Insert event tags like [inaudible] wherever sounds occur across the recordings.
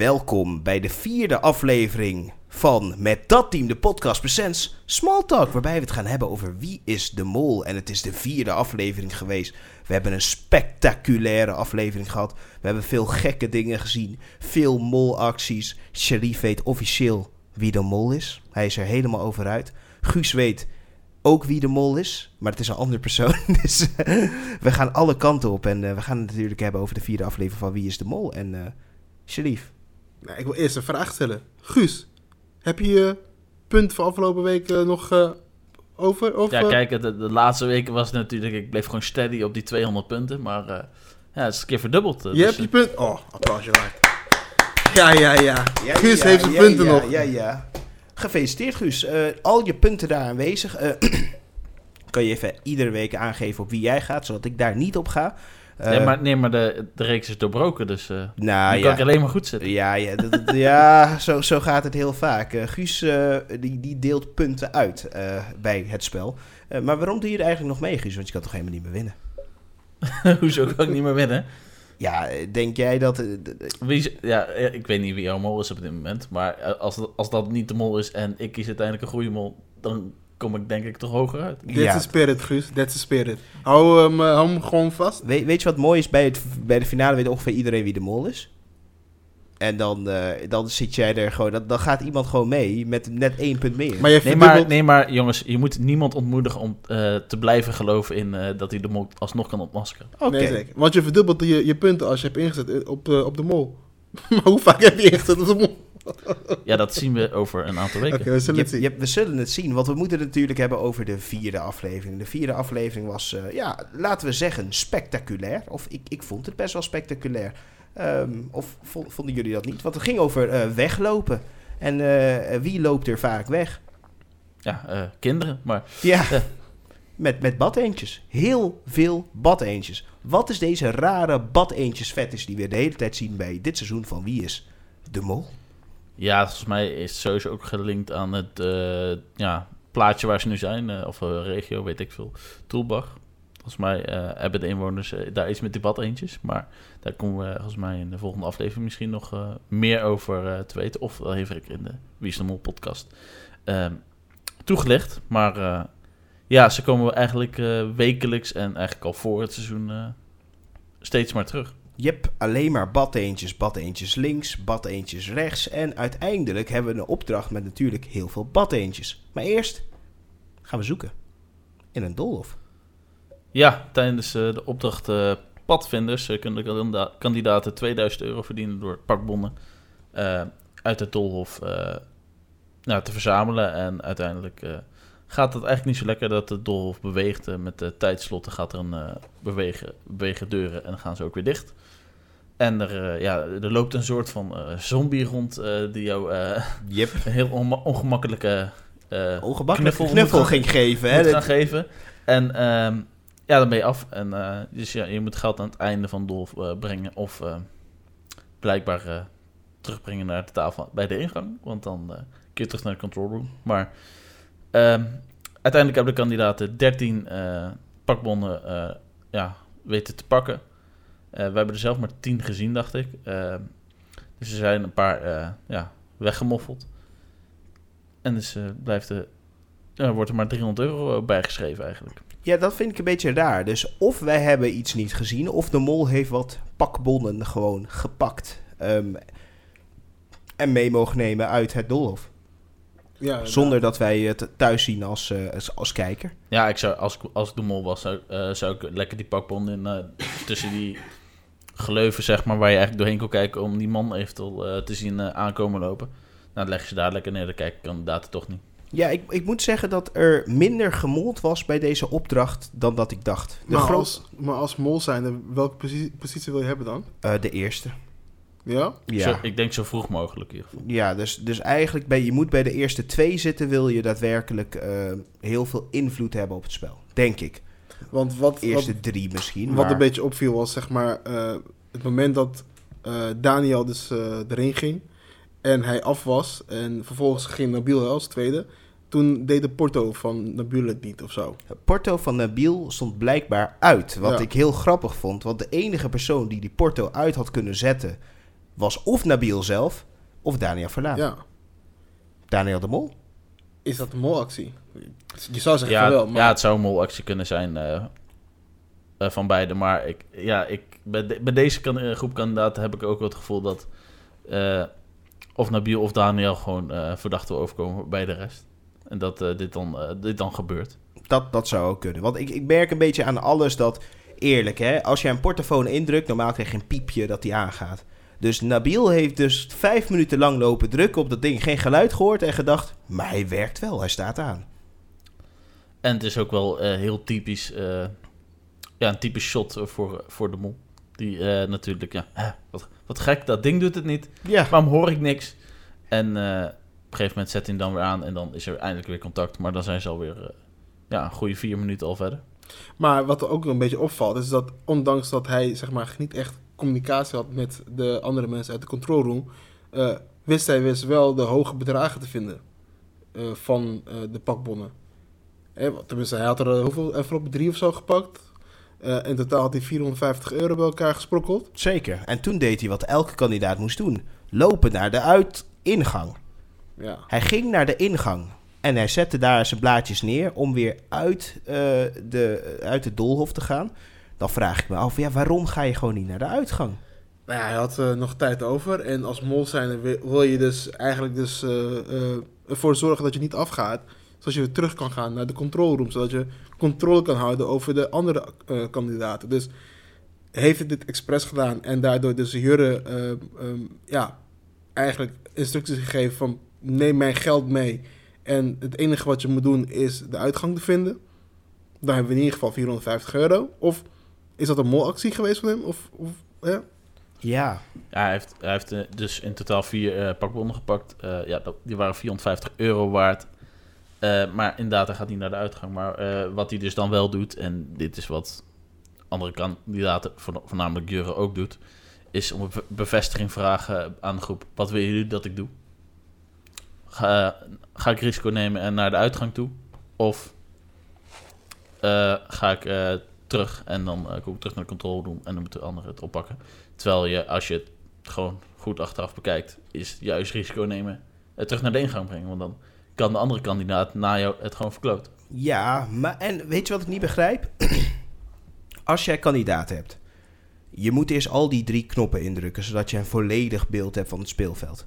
Welkom bij de vierde aflevering van Met Dat Team, de podcast presents Small Talk, waarbij we het gaan hebben over wie is de mol. En het is de vierde aflevering geweest. We hebben een spectaculaire aflevering gehad. We hebben veel gekke dingen gezien, veel molacties. Sharif weet officieel wie de mol is. Hij is er helemaal over uit. Guus weet ook wie de mol is, maar het is een andere persoon. [laughs] Dus we gaan alle kanten op en eh, we gaan het natuurlijk hebben over de vierde aflevering van Wie is de Mol. En uh, Sharif. Nou, ik wil eerst een vraag stellen. Guus, heb je je punt van afgelopen week uh, nog uh, over? Of, ja, kijk, de, de, laatste weken was het natuurlijk... Ik bleef gewoon steady op die 200 punten, maar uh, ja, het is een keer verdubbeld. je dus hebt je punt... Oh, applausje waard. Ja, ja, ja. ja Guus ja, heeft zijn punten ja, nog. Ja, ja. Gefeliciteerd, Guus. al je punten daar aanwezig. [clears throat] kan je even iedere week aangeven op wie jij gaat, zodat ik daar niet op ga. Nee, maar, nee, maar de, de reeks is doorbroken, dus uh, nou, nu ja. kan ik alleen maar goed zitten. Ja, ja, ja [laughs] zo, zo gaat het heel vaak. Uh, Guus die, die deelt punten uit bij het spel. maar waarom doe je er eigenlijk nog mee, Guus? Want je kan toch helemaal niet meer winnen? [laughs] Hoezo kan ik niet meer winnen? Ja, denk jij dat... Wie, ja, ik weet niet wie jouw mol is op dit moment. Maar als, als dat niet de mol is en ik kies uiteindelijk een goede mol... dan kom ik denk ik toch hoger uit. That's ja. a spirit, Guus. That's a spirit. Hou hem, uh, hou hem gewoon vast. We, weet je wat mooi is? Bij, het, bij de finale weet ongeveer iedereen wie de mol is. En dan, uh, dan zit jij er gewoon... Dan, dan gaat iemand gewoon mee met net één punt meer. Maar je nee, maar, nee, maar jongens, je moet niemand ontmoedigen om uh, te blijven geloven in dat hij de mol alsnog kan ontmaskeren. Oké. Okay. Nee, zeker. Want je verdubbelt je, je punten als je hebt ingezet op, op de mol. [laughs] maar hoe vaak heb je ingezet op de mol? [laughs] ja, dat zien we over een aantal weken. Okay, we, zullen het je, je, we zullen het zien, want we moeten het natuurlijk hebben over de vierde aflevering. De vierde aflevering was, uh, ja, laten we zeggen, spectaculair. Of ik, ik vond het best wel spectaculair. Um, of vonden jullie dat niet? Want het ging over uh, weglopen. En uh, wie loopt er vaak weg? Ja, kinderen, maar... [laughs] Ja, met, met badeentjes. Heel veel badeentjes. Wat is deze rare badeentjes die we de hele tijd zien bij dit seizoen van Wie is de Mol? Ja, volgens mij is het sowieso ook gelinkt aan het uh, ja, plaatje waar ze nu zijn. Uh, of uh, regio, weet ik veel. Toelbach. Volgens mij hebben de inwoners daar iets met die badeentjes. Maar daar komen we volgens mij in de volgende aflevering misschien nog meer over te weten. Of wel even in de Wie podcast ehm, toegelicht. Maar ja, ze komen eigenlijk wekelijks en eigenlijk al voor het seizoen steeds maar terug. Jep, alleen maar badeentjes, badeentjes links, badeentjes rechts. En uiteindelijk hebben we een opdracht met natuurlijk heel veel badeentjes. Maar eerst gaan we zoeken in een doolhof. Ja, tijdens uh, de opdracht uh, padvinders uh, kunnen de kandidaten 2000 euro verdienen door pakbonnen uit het doolhof nou, te verzamelen. En uiteindelijk gaat het eigenlijk niet zo lekker dat het doolhof beweegt. met de tijdslotten gaat er een bewegen, bewegen deuren en dan gaan ze ook weer dicht. En er, uh, ja, er loopt een soort van uh, zombie rond uh, die jou yep. [laughs] een heel on ongemakkelijke knuffel, knuffel ging geven. Hè? gaan geven. En um, ja, dan ben je af. En, dus ja, je moet geld aan het einde van Dolf brengen. Of blijkbaar terugbrengen naar de tafel bij de ingang. Want dan kun je terug naar de control room. Maar um, uiteindelijk hebben de kandidaten 13 pakbonnen ja, weten te pakken. Uh, we hebben er zelf maar tien gezien, dacht ik. Uh, dus er zijn een paar uh, ja, weggemoffeld. En dus blijft de, wordt er maar 300 euro bijgeschreven eigenlijk. Ja, dat vind ik een beetje raar. Dus of wij hebben iets niet gezien, of de mol heeft wat pakbonnen gewoon gepakt. Um, en mee mogen nemen uit het doolhof. Ja, Zonder dat wij het thuis zien als, uh, als, als, kijker. Ja, ik zou, als, als ik de mol was, zou, uh, zou ik lekker die pakbon in, uh, tussen die geleuven, zeg maar, waar je eigenlijk doorheen kon kijken om die man eventueel uh, te zien uh, aankomen lopen. Nou, dan leg je ze daar lekker neer, dan kijken kandidaten toch niet. Ja, ik, ik moet zeggen dat er minder gemold was bij deze opdracht dan dat ik dacht. De maar, als, maar als mol zijn, welke positie, positie wil je hebben dan? Uh, de eerste. Ja? ja. Zo, ik denk zo vroeg mogelijk in ieder geval. Ja, dus, dus eigenlijk bij, je moet bij de eerste twee zitten... wil je daadwerkelijk heel veel invloed hebben op het spel. Denk ik. Want wat, Eerste wat, drie misschien. Wat maar... een beetje opviel was zeg maar uh, het moment dat uh, Daniel dus uh, erin ging en hij af was en vervolgens ging Nabil als tweede. Toen deed de Porto van Nabil het niet of zo. Porto van Nabil stond blijkbaar uit. Wat ja. ik heel grappig vond. Want de enige persoon die die Porto uit had kunnen zetten was of Nabil zelf of Daniel Verlaan. Ja. Daniel de Mol. Is dat een molactie? Je zou zeggen Ja, wel, maar ja, het zou een molactie kunnen zijn eh, eh, van beide. Maar ik, ja, ik, bij, de- bij deze kan, eh, groep kandidaten heb ik ook wel het gevoel dat eh, of Nabil of Daniel gewoon eh verdacht wil overkomen bij de rest. En dat eh, dit, dan, eh, dit dan gebeurt. Dat, dat zou ook kunnen. Want ik, ik merk een beetje aan alles dat... Eerlijk, hè? Als je een portofoon indrukt, normaal krijg je een piepje dat die aangaat. Dus Nabil heeft dus vijf minuten lang lopen drukken op dat ding. Geen geluid gehoord en gedacht... Maar hij werkt wel, hij staat aan. En het is ook wel eh, heel typisch, eh, ja, een typisch shot eh, voor, voor de mol. Die eh, natuurlijk, ja, hè, wat, wat gek, dat ding doet het niet. Ja, Waarom hoor ik niks? En eh, op een gegeven moment zet hij hem dan weer aan en dan is er eindelijk weer contact. Maar dan zijn ze alweer eh, ja, een goede vier minuten al verder. Maar wat er ook een beetje opvalt, is dat ondanks dat hij zeg maar, niet echt communicatie had met de andere mensen uit de control room, eh, wist hij wist wel de hoge bedragen te vinden eh, van eh, de pakbonnen. Eh, tenminste, hij had er hoeveel enveloppen? Drie of zo gepakt. In totaal had hij 450 euro bij elkaar gesprokkeld. zeker. En toen deed hij wat elke kandidaat moest doen. Lopen naar de uitingang. Ja. Hij ging naar de ingang. En hij zette daar zijn blaadjes neer om weer uit, de, uit het doolhof te gaan. Dan vraag ik me af, ja, waarom ga je gewoon niet naar de uitgang? Nou ja, hij had eh, nog tijd over. En als mol zijn wil, je dus eigenlijk dus, eh, eh, ervoor zorgen dat je niet afgaat. Zodat je weer terug kan gaan naar de control room. Zodat je controle kan houden over de andere kandidaten. Dus heeft hij dit expres gedaan. En daardoor dus Jurre eh, ehm, ja, eigenlijk instructies gegeven van neem mijn geld mee. En het enige wat je moet doen is de uitgang te vinden. Dan hebben we in ieder geval 450 euro. Of is dat een molactie geweest van hem? Of, of? Ja, Ja, hij heeft, hij heeft eh, dus in totaal vier eh, pakbonnen gepakt. Eh, ja, dat, die waren 450 euro waard. Eh, maar inderdaad, hij gaat niet naar de uitgang. Maar eh, wat hij dus dan wel doet, en dit is wat andere kandidaten, voorna- voornamelijk Jurre, ook doet, is om een be- bevestiging vragen aan de groep. Wat willen jullie dat ik doe? Ga, ga ik risico nemen en naar de uitgang toe? Of eh, ga ik eh, terug en dan eh, kom ik terug naar de controle room en dan moeten de anderen het oppakken? Terwijl je, als je het gewoon goed achteraf bekijkt, is juist risico nemen het terug naar de ingang brengen. Want dan kan de andere kandidaat na jou het gewoon verkloot. ja, maar en weet je wat ik niet begrijp? [clears throat] Als jij kandidaat hebt, je moet eerst al die drie knoppen indrukken, zodat je een volledig beeld hebt van het speelveld.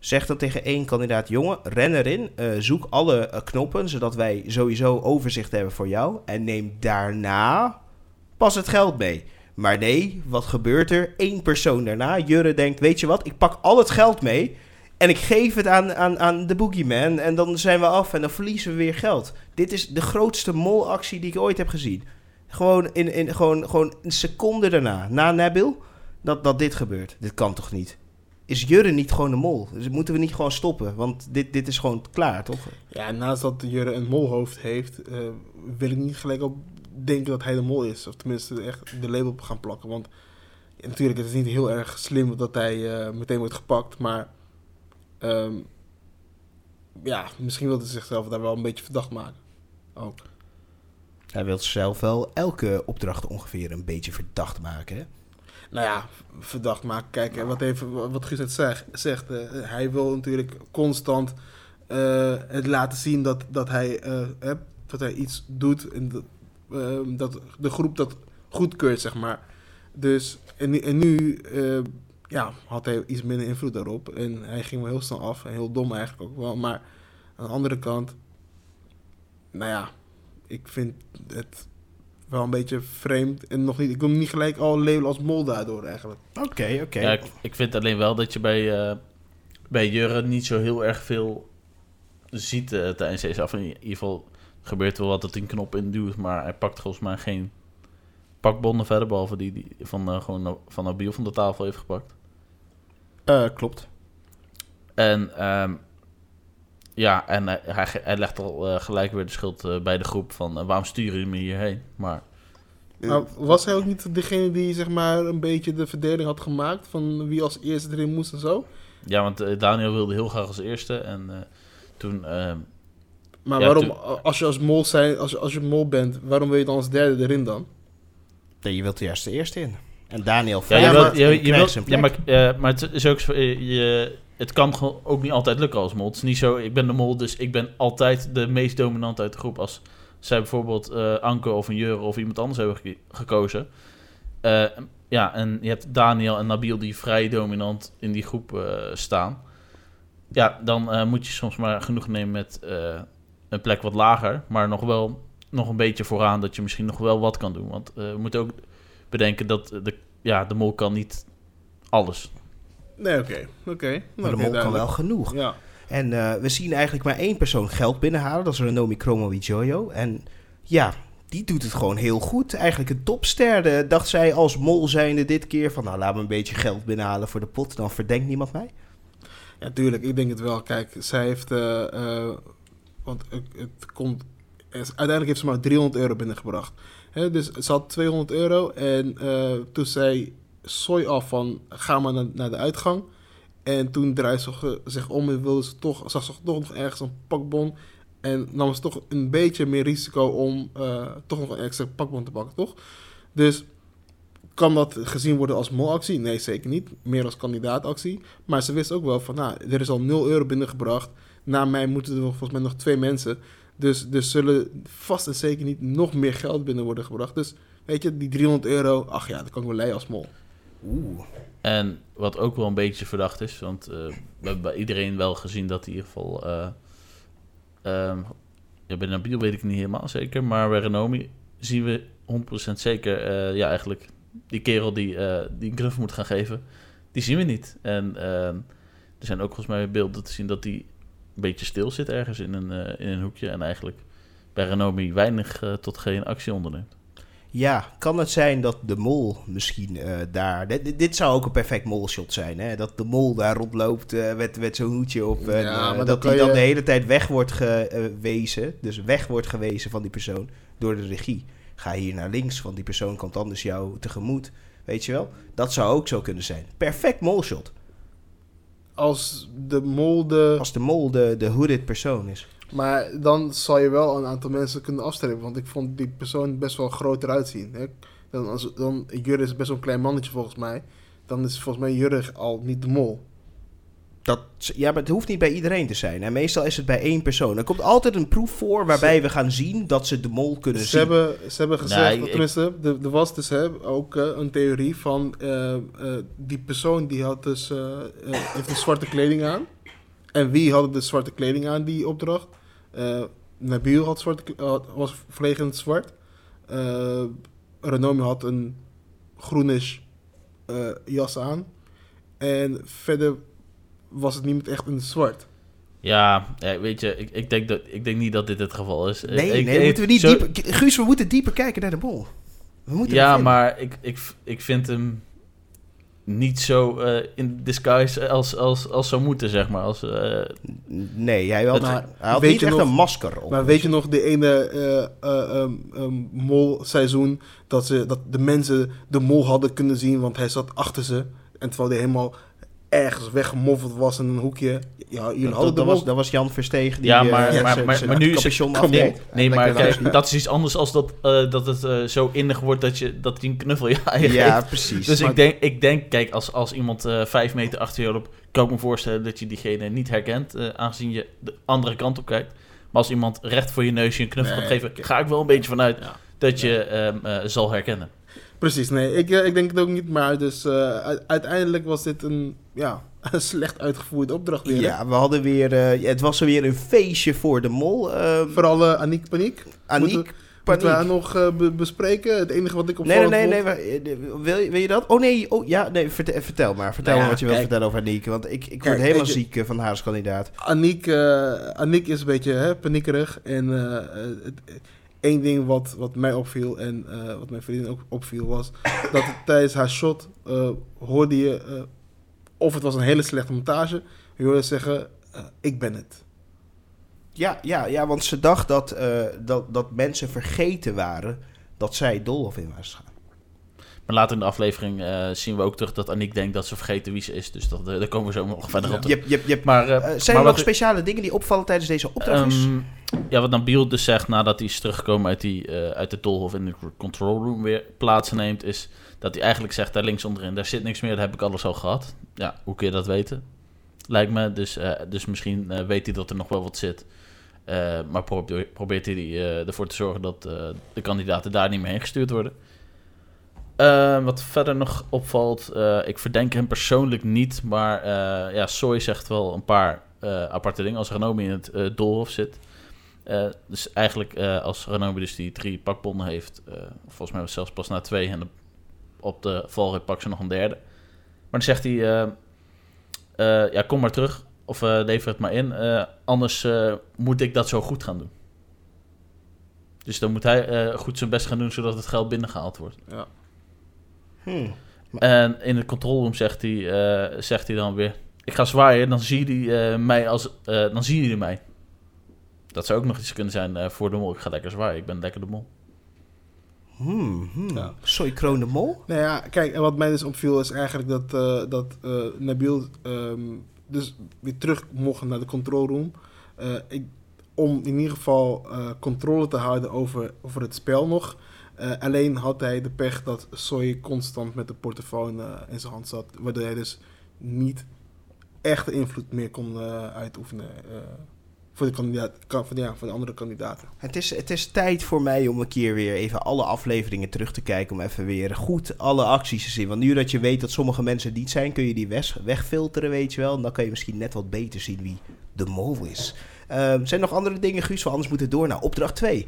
Zeg dan tegen één kandidaat, jongen, ren erin, eh, zoek alle eh, knoppen, zodat wij sowieso overzicht hebben voor jou. En neem daarna pas het geld mee. Maar nee, wat gebeurt er? Eén persoon daarna, Jurre denkt, weet je wat, ik pak al het geld mee en ik geef het aan, aan, aan de boogeyman en dan zijn we af en dan verliezen we weer geld. Dit is de grootste molactie die ik ooit heb gezien. Gewoon, in, in, gewoon, gewoon een seconde daarna, na Nabil, dat, dat dit gebeurt. Dit kan toch niet? Is Jurre niet gewoon de mol? Dus moeten we niet gewoon stoppen? Want dit, dit is gewoon klaar, toch? Ja, naast dat Jurre een molhoofd heeft, eh, wil ik niet gelijk op denken dat hij de mol is. Of tenminste echt de label op gaan plakken. Want ja, natuurlijk, het is niet heel erg slim dat hij eh, meteen wordt gepakt. Maar ehm, ja, misschien wil hij zichzelf daar wel een beetje verdacht maken. Ook. Hij wil zelf wel elke opdracht ongeveer een beetje verdacht maken, hè? Nou ja, verdacht maken. Kijk, hè, wat, even, wat Guus zegt. eh, hij wil natuurlijk constant eh, het laten zien dat, dat, hij, eh, dat hij iets doet. En dat, eh, dat de groep dat goedkeurt, zeg maar. Dus, en, en nu eh, ja, had hij iets minder invloed daarop. En hij ging wel heel snel af. En heel dom eigenlijk ook wel. Maar aan de andere kant, nou ja, ik vind het wel een beetje vreemd. En nog niet, ik wil hem niet gelijk al labelen als mol daardoor eigenlijk. Oké, oké. Ja, ik, ik vind alleen wel dat je bij, eh, bij Jurre niet zo heel erg veel ziet eh, tijdens deze af. In ieder geval gebeurt wel wat dat hij een knop induwt, maar hij pakt volgens mij geen pakbonnen verder, behalve die, die van, eh, gewoon van Nabil van de tafel heeft gepakt. Eh, klopt. En ehm, ja, en hij, hij, hij legt al eh, gelijk weer de schuld eh, bij de groep van eh, waarom sturen jullie me hierheen? Maar Maar was hij ook niet degene die zeg maar een beetje de verdeling had gemaakt van wie als eerste erin moest en zo? ja, want eh, Daniel wilde heel graag als eerste en eh, toen... ehm, Maar Ja, waarom, als je als mol, zijn, als, je- als je mol bent, waarom wil je dan als derde erin dan? Nee, je wilt juist de eerste in. En Daniel Ja, je Ja, wilt, maar- je, je wilt, ja, maar, eh, maar het is ook zo, eh, je, het kan ook niet altijd lukken als mol. Het is niet zo, ik ben de mol, dus ik ben altijd de meest dominant uit de groep. Als zij bijvoorbeeld eh, Anke of een Jure of iemand anders hebben gekozen. Eh, ja, en je hebt Daniel en Nabil die vrij dominant in die groep eh, staan. Ja, dan moet je soms maar genoeg nemen met een plek wat lager, maar nog wel nog een beetje vooraan dat je misschien nog wel wat kan doen. Want we moeten ook bedenken dat de, ja, de mol kan niet alles. Nee, oké. Oké. Maar Nou, de mol kan wel genoeg. Ja. En eh, we zien eigenlijk maar één persoon geld binnenhalen. Dat is Renomi Chromo Jojo. En ja, die doet het gewoon heel goed. Eigenlijk een topster. De- dacht zij als mol zijnde dit keer van... nou, laat me een beetje geld binnenhalen voor de pot. Dan verdenkt niemand mij. Ja, tuurlijk. Ik denk het wel. Kijk, zij heeft... eh, eh, want het, het komt... Uiteindelijk heeft ze maar 300 euro binnengebracht. Hè, dus ze had 200 euro. En toen zei Soy af van... Ga maar naar, naar de uitgang. En toen draaide ze zich om en wilde ze toch, zag ze toch nog ergens een pakbon. En nam ze toch een beetje meer risico om eh, toch nog een extra pakbon te pakken, toch? Dus kan dat gezien worden als molactie? Nee, zeker niet. Meer als kandidaatactie. Maar ze wist ook wel van, nou, er is al 0 euro binnengebracht. Na mij moeten er volgens mij nog twee mensen. Dus, dus zullen vast en zeker niet nog meer geld binnen worden gebracht. Dus weet je, die 300 euro, ach ja, dat kan ik wel leiden als mol. Oeh. En wat ook wel een beetje verdacht is, want eh, we hebben bij iedereen wel gezien dat in ieder geval. ehm, ja, bij Nabil weet ik niet helemaal zeker, maar bij Renomi zien we 100% zeker, eh, ja, eigenlijk die kerel die, die een knuffel moet gaan geven, die zien we niet. En ehm, er zijn ook volgens mij beelden te zien dat die een beetje stil zit ergens in een, in een hoekje en eigenlijk bij Renomi weinig tot geen actie onderneemt. Ja, kan het zijn dat de mol misschien eh, daar... Dit, zou ook een perfect molshot zijn, hè? Dat de mol daar rondloopt eh, met, met zo'n hoedje op. Ja, eh, dat hij dan je- de hele tijd weg wordt gewezen. Dus weg wordt gewezen van die persoon door de regie. Ga hier naar links, want die persoon komt anders jou tegemoet. Weet je wel? Dat zou ook zo kunnen zijn. Perfect molshot. Als de mol de... Als de mol de, de hooded persoon is. Maar dan zal je wel een aantal mensen kunnen afstrepen. Want ik vond die persoon best wel groot eruit zien. Hè? Dan, als, dan, Jurre is best wel een klein mannetje volgens mij. Dan is volgens mij Jurre al niet de mol. Dat, ja, maar het hoeft niet bij iedereen te zijn. En meestal is het bij één persoon. Er komt altijd een proef voor waarbij we gaan zien dat ze de mol kunnen Ze zien. hebben, ze hebben gezegd, Nee, tenminste, er, er was dus hè, ook eh, een theorie van eh, eh, die persoon die had dus, eh, eh, heeft een zwarte kleding aan. En wie had de zwarte kleding aan, die opdracht? Eh Nabil had had- was volledig in het zwart. Eh Renomi had een groenish eh, jas aan. En verder was het niemand echt in het zwart. Ja, weet je, ik, ik, denk dat, ik denk niet dat dit het geval is. Nee, Ik- nee, ik- moeten we niet zo- dieper... Guus, we moeten dieper kijken naar de mol. We moeten Ja, maar ik, ik, ik vind hem niet zo eh, in disguise als, als, als zou moeten, zeg maar. Als, eh, Nee, hij had, Maar hij had weet niet je echt nog- een masker op. Maar weet je nog, de ene eh eh, ehm, ehm, mol-seizoen, dat, ze, dat de mensen de mol hadden kunnen zien, want hij zat achter ze. En terwijl hij helemaal ergens weggemoffeld was in een hoekje. Ja, jullie dat, hadden dat, was, dat was Jan Verstegen die Ja, eh, maar- maar- maar- maar nu is het- afdeed. Nee, nee, maar kijk, dat is iets anders als dat, eh, dat het eh, zo innig wordt dat, je, dat hij een knuffel ja, je geeft. Ja, precies. Dus Maar- ik, denk, ik denk, kijk, als, als iemand vijf meter achter je loopt, kan ik me voorstellen dat je diegene niet herkent, eh, aangezien je de andere kant op kijkt. Maar als iemand recht voor je neus je een knuffel Nee, gaat geven, ga ik wel een beetje vanuit Ja. dat je hem eh, zal herkennen. Precies, nee, ik, eh, ik denk het ook niet. Maar dus eh, uiteindelijk was dit een, ja, [laughs] een slecht uitgevoerde opdracht weer. Ja, we hadden weer... eh, het was weer een feestje voor de mol. eh Vooral eh, Aniek Paniek. Aniek, Moeten Moeten we paniek. nog be- bespreken? Het enige wat ik Nee, nee, nee, nee. eh, wil, je- wil je dat? Oh nee, oh ja, nee, vertel, vertel maar. Vertel Nou ja, wat je wil kijk. vertellen over Aniek. Want ik, ik word Kijk, helemaal je- ziek van haar als kandidaat. Aniek, Aniek is een beetje hè, paniekerig. En het, één ding wat, wat mij opviel en eh, wat mijn vriendin ook opviel was... dat het tijdens haar shot eh, hoorde je... eh, of het was een hele slechte montage... je hoorde zeggen, ik ben het. Ja, ja, ja, want ze dacht dat, eh, dat, dat mensen vergeten waren dat zij Dolphin was gaan. Maar later in de aflevering eh, zien we ook terug dat Aniek denkt dat ze vergeten wie ze is. Dus dat, daar komen we zo nog verder op Je, terug. hebt- je, hebt- je, hebt- Maar, zijn maar er nog speciale dingen die opvallen tijdens deze opdracht? Ehm, ja, wat Nabil dus zegt nadat hij is teruggekomen uit, die, eh, uit de tolhof in de control room weer plaatsneemt, is dat hij eigenlijk zegt daar links onderin, daar zit niks meer, daar heb ik alles al gehad. Ja, hoe kun je dat weten? Lijkt me, dus, eh, dus misschien eh, weet hij dat er nog wel wat zit. Maar probeert, probeert hij ervoor te zorgen dat de kandidaten daar niet meer heen gestuurd worden. Eh, wat verder nog opvalt, ik verdenk hem persoonlijk niet, maar ja, Soy zegt wel een paar aparte dingen als Renomi in het doolhof zit. Eh, dus eigenlijk eh, als Renomi dus die drie pakbonden heeft, eh, volgens mij was het zelfs pas na twee en de- op de valreep pakt ze nog een derde. Maar dan zegt hij, eh, eh, ja kom maar terug of eh, lever het maar in, eh, anders eh, moet ik dat zo goed gaan doen. Dus dan moet hij eh, goed zijn best gaan doen zodat het geld binnengehaald wordt. Ja. Hmm. En in het control room zegt hij, eh, zegt hij dan weer: Ik ga zwaaien, dan zie je eh, mij als. eh, dan zien jullie mij. Dat zou ook nog iets kunnen zijn eh, voor de mol. Ik ga lekker zwaaien, ik ben lekker de mol. Hmm, hmm. Ja. Soy Kroon de Mol? Nou ja, kijk, en wat mij dus opviel is eigenlijk dat, eh, dat eh, Nabil ehm, dus weer terug mocht naar de control room. Eh, ik, om in ieder geval eh, controle te houden over, over het spel nog. Eh, alleen had hij de pech dat Soy constant met de portofoon eh, in zijn hand zat. Waardoor hij dus niet echte invloed meer kon uitoefenen eh, voor, de kandidaat, kan- voor, ja, voor de andere kandidaten. Het is, het is tijd voor mij om een keer weer even alle afleveringen terug te kijken. Om even weer goed alle acties te zien. Want nu dat je weet dat sommige mensen het niet zijn, kun je die weg, wegfilteren, weet je wel. En dan kan je misschien net wat beter zien wie de mol is. Ehm, zijn er nog andere dingen, Guus? Want anders moeten we door naar opdracht 2.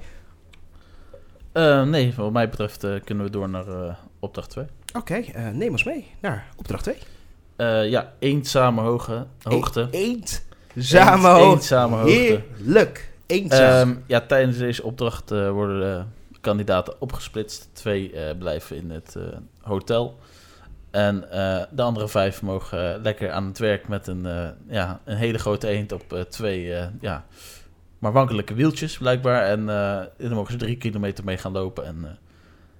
Eh, nee, wat mij betreft eh, kunnen we door naar eh, opdracht 2. Oké, eh, neem ons mee naar opdracht 2. Eh, ja, eenzame hoge, hoogte. Eend. Samen Eend- hoog. Eenzame hoogte. Heerlijk. Eenzaam. Ehm, ja, tijdens deze opdracht eh, worden de kandidaten opgesplitst. Twee eh, blijven in het eh, hotel. En eh, de andere vijf mogen eh, lekker aan het werk met een, eh, ja, een hele grote eend op eh, twee eh, ja, maar wankelijke wieltjes blijkbaar. En eh dan mogen ze drie kilometer mee gaan lopen. En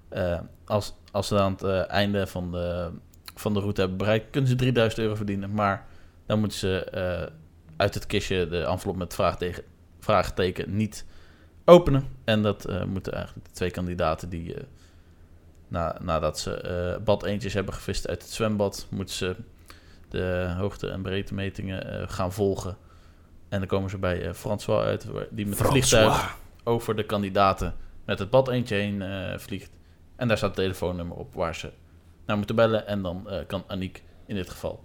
eh, eh, als, als ze aan het eh, einde van de, van de route hebben bereikt, kunnen ze 3000 euro verdienen. Maar dan moeten ze eh, uit het kistje de envelop met vraagteken, vraagteken niet openen. En dat eh, moeten eigenlijk de twee kandidaten die, eh, na, nadat ze eh bad eentjes hebben gevist uit het zwembad, moeten ze de hoogte- en breedtemetingen gaan volgen. En dan komen ze bij François uit, die met het vliegtuig over de kandidaten met het bad eentje heen vliegt. En daar staat het telefoonnummer op waar ze naar moeten bellen. En dan kan Aniek in dit geval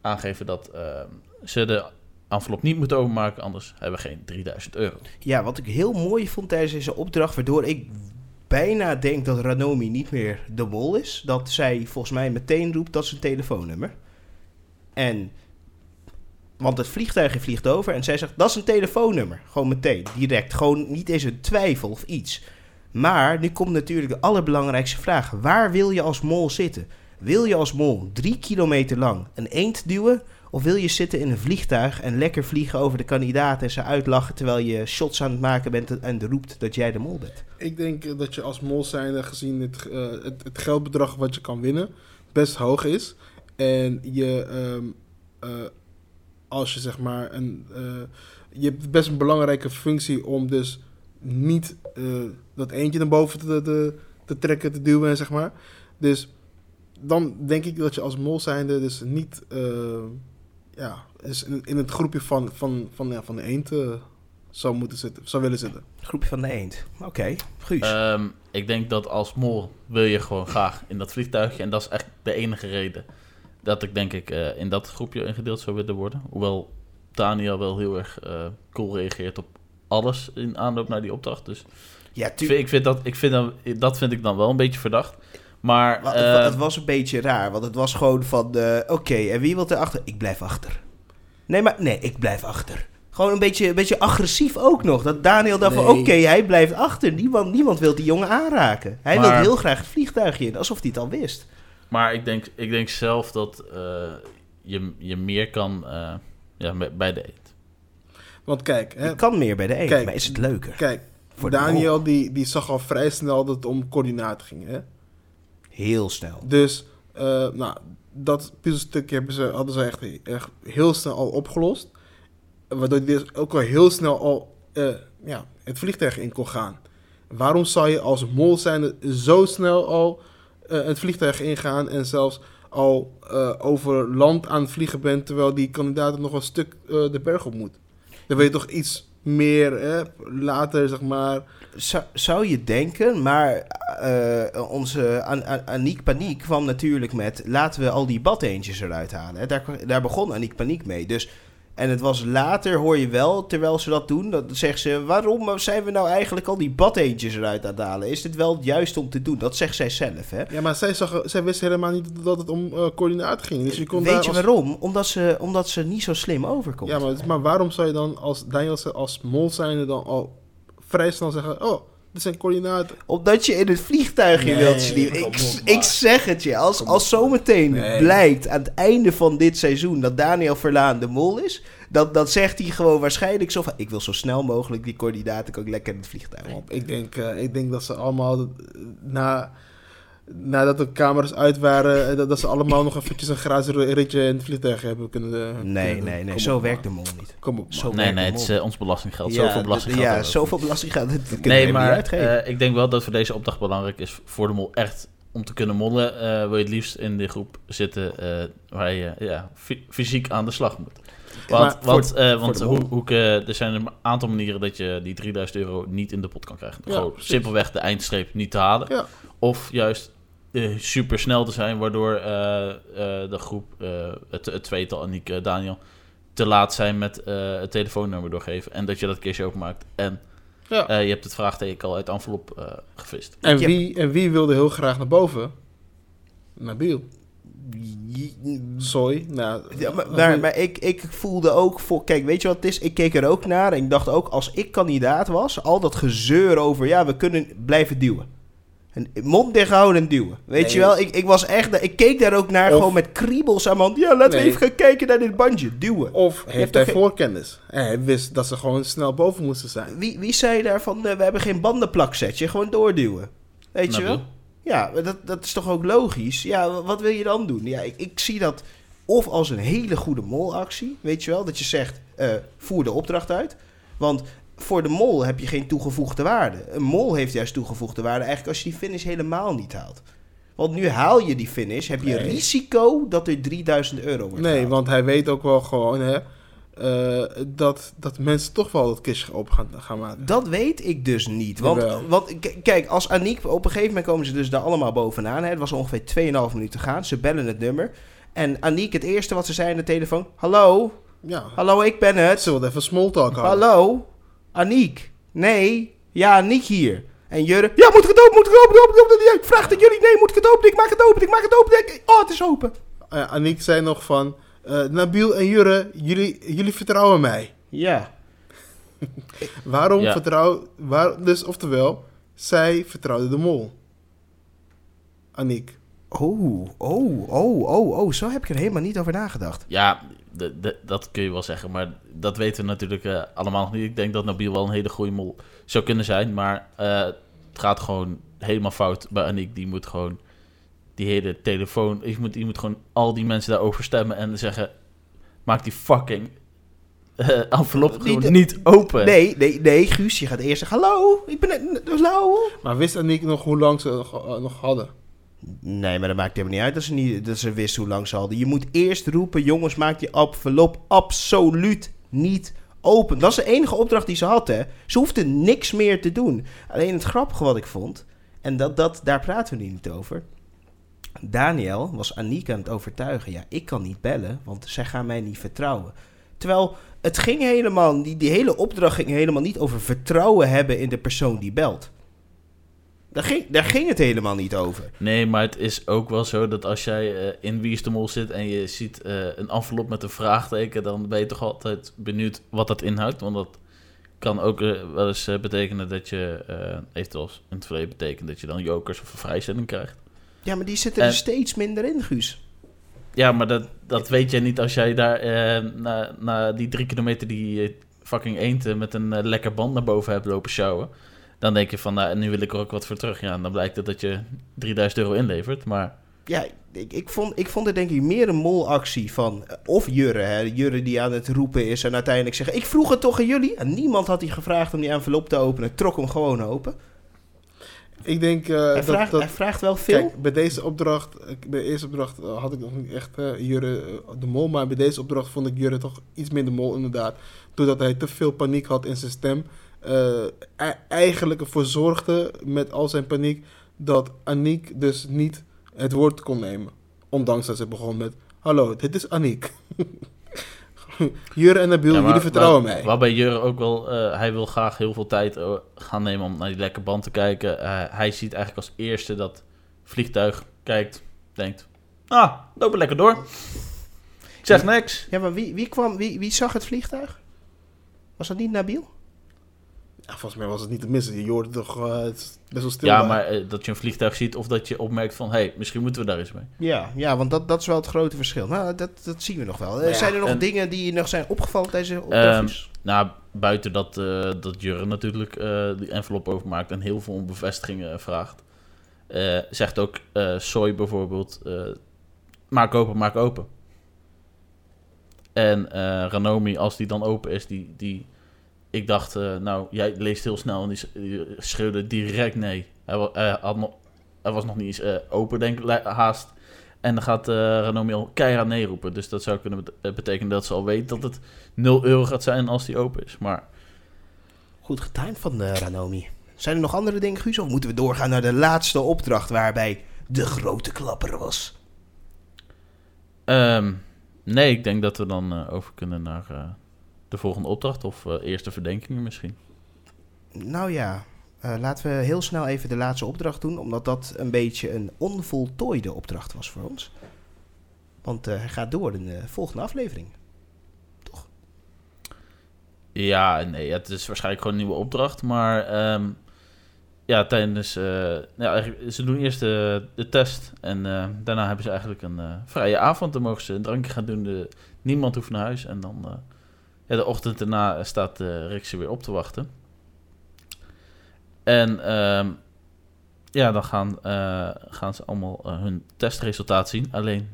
aangeven dat eh, ze de envelop niet moeten openmaken, anders hebben we geen 3000 euro. Ja, wat ik heel mooi vond tijdens deze opdracht, waardoor ik bijna denk dat Ranomi niet meer de mol is, dat zij volgens mij meteen roept dat is een telefoonnummer. En, want het vliegtuigje vliegt over en zij zegt dat is een telefoonnummer. Gewoon meteen, direct. Gewoon niet eens een twijfel of iets. Maar nu komt natuurlijk de allerbelangrijkste vraag. Waar wil je als mol zitten? Wil je als mol drie kilometer lang een eend duwen? Of wil je zitten in een vliegtuig en lekker vliegen over de kandidaten en ze uitlachen terwijl je shots aan het maken bent en roept dat jij de mol bent? Ik denk eh, dat je als mol zijnde gezien het, eh, het, het geldbedrag wat je kan winnen best hoog is. En je, ehm, eh, als je zeg maar een, je hebt best een belangrijke functie om dus niet dat eentje naar boven te, te, te trekken, te duwen, zeg maar. Dus dan denk ik dat je als mol zijnde dus niet, ja, dus in, in het groepje van, van, van, ja, van de eend eh, zou moeten zitten, zou willen zitten. Groepje van de eend. Oké, Guus. Ehm, ik denk dat als mol wil je gewoon graag in dat vliegtuigje. En dat is echt de enige reden dat ik denk ik eh, in dat groepje ingedeeld zou willen worden. Hoewel Daniel wel heel erg eh, cool reageert op alles in aanloop naar die opdracht. Dus ja, ik vind, ik vind dat, ik vind dan, dat vind ik dan wel een beetje verdacht. Maar Wa- eh, het, het was een beetje raar, want het was gewoon van, eh, oké, en wie wil er achter? Ik blijf achter. Nee, maar nee, ik blijf achter. Gewoon een beetje, een beetje agressief ook nog. Dat Daniel dacht van, Nee. oké, hij blijft achter. Niemand, niemand wil die jongen aanraken. Hij wil heel graag het vliegtuigje in, alsof hij het al wist. Maar ik denk, ik denk zelf dat eh, je, je meer kan eh, ja, bij- de eet. Want kijk, hè, Je kan meer bij de eend, Kijk, maar is het leuker? Kijk, Voor Daniel die, die zag al vrij snel dat het om coördinaten ging. Hè? Heel snel. Dus eh, nou, dat puzzelstukje hebben ze, hadden ze echt, echt heel snel al opgelost. Waardoor hij dus ook al heel snel al eh, ja, het vliegtuig in kon gaan. Waarom zou je als mol zijn zo snel al eh, het vliegtuig ingaan en zelfs al over land aan het vliegen bent, terwijl die kandidaat nog een stuk de berg op moet? Dan wil je toch iets meer later, zeg maar. Zou, je denken, maar eh, onze An An- Aniek Paniek kwam natuurlijk met... laten we al die badeentjes eruit halen. Daar, daar begon Aniek Paniek mee. Dus, en het was later, hoor je wel, terwijl ze dat doen... dat zegt ze, waarom zijn we nou eigenlijk al die badeentjes eruit aan het halen? Is dit wel het juiste om te doen? Dat zegt zij zelf, hè? Ja, maar zij, zag, zij wist helemaal niet dat het om coördinaat ging. Dus je kon daar Weet je als- waarom? Omdat ze, omdat ze niet zo slim overkomt. Ja, maar, maar waarom zou je dan als Daniel als mol zijnde dan al vrij snel zeggen... Oh, dit zijn coördinaten. Omdat je in het vliegtuigje Nee, wilt kom Ik, op, ik zeg het je. Als, als zometeen Nee. blijkt aan het einde van dit seizoen dat Daniel Verlaan de mol is. Dat, dat zegt hij gewoon waarschijnlijk zo van... Ik wil zo snel mogelijk die coördinaten ook lekker in het vliegtuig. Ik denk, eh, ik denk dat ze allemaal eh, na, nadat de camera's uit waren... eh, dat, dat ze allemaal nog eventjes een gratis ritje in het vliegtuig hebben kunnen... eh, Nee, kunnen nee, nee. Zo op, werkt de mol niet. Kom op, man. Zo Nee, nee, het is eh, ons belastinggeld. Ja, zoveel belastinggeld. Ja, zoveel belasting gaat het. kunnen we Nee, maar uitgeven. eh, ik denk wel dat voor deze opdracht belangrijk is voor de mol echt om te kunnen mollen. eh, wil je het liefst in de groep zitten eh, waar je ja, fy- fysiek aan de slag moet. Want, want, eh, want hoe, hoe, eh, er zijn een aantal manieren dat je die 3000 euro niet in de pot kan krijgen. Ja, Gewoon precies. simpelweg de eindstreep niet te halen. Ja. Of juist eh, super snel te zijn, waardoor eh, eh, de groep, eh, het, het tweetal, Aniek, eh, Daniel, te laat zijn met eh, het telefoonnummer doorgeven. En dat je dat kistje openmaakt. En Ja. eh, je hebt het vraagteken al uit de envelop eh, gevist. En, wie, en wie wilde heel graag naar boven? Nabil. Soy. Nou, Ja, maar, maar, maar ik, ik voelde ook voor. Kijk, weet je wat het is? Ik keek er ook naar en ik dacht ook, als ik kandidaat was, al dat gezeur over, ja, we kunnen blijven duwen. En mond dicht houden en duwen. Weet Nee. je wel? Ik, ik was echt. Ik keek daar ook naar Of- gewoon met kriebels aan mijn hand. Ja, laten we even gaan kijken naar dit bandje. Duwen. Of heeft hij voorkennis? En hij wist dat ze gewoon snel boven moesten zijn. Wie, wie zei daarvan, eh, we hebben geen bandenplaksetje, gewoon doorduwen. Weet je Nabil. wel? Ja, dat, dat is toch ook logisch? Ja, wa- wat wil je dan doen? Ja, ik, ik zie dat of als een hele goede molactie, weet je wel? Dat je zegt, eh, voer de opdracht uit. Want voor de mol heb je geen toegevoegde waarde. Een mol heeft juist toegevoegde waarde eigenlijk als je die finish helemaal niet haalt. Want nu haal je die finish, heb je Nee. risico dat er 3000 euro wordt Nee, gehaald. want hij weet ook wel gewoon hè, eh, dat, dat mensen toch wel dat kistje op gaan, gaan maken. Dat weet ik dus niet. Want, Jawel. want k- kijk, als Aniek, op een gegeven moment komen ze dus daar allemaal bovenaan. Hè. Het was ongeveer 2,5 minuten gaan. Ze bellen het nummer. En Aniek, het eerste wat ze zei aan de telefoon: Hallo, Ja, hallo, ik ben het. ze wilde even small talk houden. Hallo, Aniek. Nee, ja, Aniek hier. En Jurre, ja, moet ik het open, moet ik het open, open, open, open. Ik vraag het jullie, nee, moet ik het open, ik maak het open, ik maak het open. Ik- Oh, het is open. Eh, Aniek zei nog van, eh, Nabil en Jurre, jullie, jullie vertrouwen mij. Ja. [laughs] Waarom Ja. vertrouw... Waar, dus oftewel, zij vertrouwde de mol. Aniek. Oh, oh, oh, oh, oh, zo heb ik er helemaal niet over nagedacht. Ja, de- de- dat kun je wel zeggen. Maar dat weten we natuurlijk eh, allemaal nog niet. Ik denk dat Nabil wel een hele goede mol zou kunnen zijn. Maar eh, het gaat gewoon helemaal fout bij Aniek. Die moet gewoon die hele telefoon... Je moet, je moet gewoon al die mensen daarover stemmen en zeggen... Maak die fucking eh [laughs] envelop Niet gewoon niet open. Nee, nee, nee, Guus, je gaat eerst zeggen: Hallo, ik ben het. Hallo. Maar wist Aniek nog hoe lang ze nog, nog hadden? Nee, maar dat maakt helemaal niet uit dat ze, niet, dat ze wist hoe lang ze hadden. Je moet eerst roepen: jongens, maak die envelop absoluut niet open. Dat is de enige opdracht die ze had? Ze hoefde niks meer te doen. Alleen het grappige wat ik vond, en dat, dat, daar praten we nu niet over. Daniel was Aniek aan het overtuigen. Ja, ik kan niet bellen, want zij gaan mij niet vertrouwen. Terwijl het ging helemaal, die, die hele opdracht ging helemaal niet over vertrouwen hebben in de persoon die belt. Daar ging, daar ging het helemaal niet over. Nee, maar het is ook wel zo dat als jij eh, in Wie is de Mol zit en je ziet eh, een envelop met een vraagteken, dan ben je toch altijd benieuwd wat dat inhoudt. Want dat kan ook eh, wel eens betekenen dat je, eventueel in het verleden betekent dat je dan jokers of een vrijstelling krijgt. Ja, maar die zitten er steeds minder in, Guus. Ja, maar dat, dat weet jij niet als jij daar na, na die drie kilometer die fucking eenden met een lekker band naar boven hebt lopen sjouwen. Dan denk je van, nou, nu wil ik er ook wat voor terug. Ja, en dan blijkt het dat je 3000 euro inlevert. Maar Ja, ik, ik, vond, ik vond het denk ik meer een molactie van... eh, Of Jurre, hè. Jurre die aan het roepen is en uiteindelijk zegt... Ik vroeg het toch aan jullie? En niemand had hij gevraagd om die envelop te openen. Trok hem gewoon open. Ik denk eh, hij, dat, vraagt, dat hij vraagt wel veel. Kijk, bij deze opdracht, bij de eerste opdracht eh, had ik nog niet echt eh, Jurre de mol, maar bij deze opdracht vond ik Jurre toch iets minder mol inderdaad. Doordat hij te veel paniek had in zijn stem. Eh, e- eigenlijk ervoor zorgde met al zijn paniek dat Aniek dus niet het woord kon nemen. Ondanks dat ze begon met, hallo, dit is Aniek. [laughs] Jurre en Nabil, Ja, maar jullie vertrouwen waar- mij. Waarbij Jurre ook wel, eh, hij wil graag heel veel tijd eh, gaan nemen om naar die lekke band te kijken. Eh, hij ziet eigenlijk als eerste dat vliegtuig kijkt, denkt, ah, lopen lekker door. Ik zeg niks. Ja, maar wie, wie, kwam, wie, wie zag het vliegtuig? Was dat niet Nabil? Ja, volgens mij was het niet te missen. Je hoorde toch eh, best wel stil. Ja, daar. maar eh, dat je een vliegtuig ziet of dat je opmerkt van, hé, hey, misschien moeten we daar eens mee. Ja, ja want dat, dat is wel het grote verschil. Nou, dat, dat zien we nog wel. Eh, Ja, zijn er nog en- dingen die je nog zijn opgevallen tijdens de opdrachtjes? Nou, buiten dat, eh, dat Jurre natuurlijk eh, die envelop overmaakt en heel veel om bevestigingen vraagt. eh, zegt ook eh Soy bijvoorbeeld, eh, maak open, maak open. En eh, Ranomi, als die dan open is, die, die ik dacht, eh, nou, jij leest heel snel en die, schreeuwde direct nee. Hij, wa- hij had nog, hij was nog niet eens eh, open, denk ik, haast. En dan gaat eh Ranomi al keihard nee roepen. Dus dat zou kunnen bet- eh, betekenen dat ze al weet dat het 0 euro gaat zijn als die open is. Maar Goed getimed van eh, Ranomi. Zijn er nog andere dingen, Guus? Of moeten we doorgaan naar de laatste opdracht waarbij de grote klapper was? ehm, nee, ik denk dat we dan eh, over kunnen naar eh, de volgende opdracht. Of eh, eerste verdenkingen misschien. Nou ja, eh, laten we heel snel even de laatste opdracht doen, omdat dat een beetje een onvoltooide opdracht was voor ons. Want eh, hij gaat door in de volgende aflevering. Ja, nee, het is waarschijnlijk gewoon een nieuwe opdracht. Maar ehm, ja, tijdens... nou ja, ze doen eerst de, de test. En daarna hebben ze eigenlijk een vrije avond. Dan mogen ze een drankje gaan doen. De, niemand hoeft naar huis. En dan... eh, de ochtend daarna staat uh, Rick ze weer op te wachten. En ehm, ja, dan gaan, eh, gaan ze allemaal eh, hun testresultaat zien. Alleen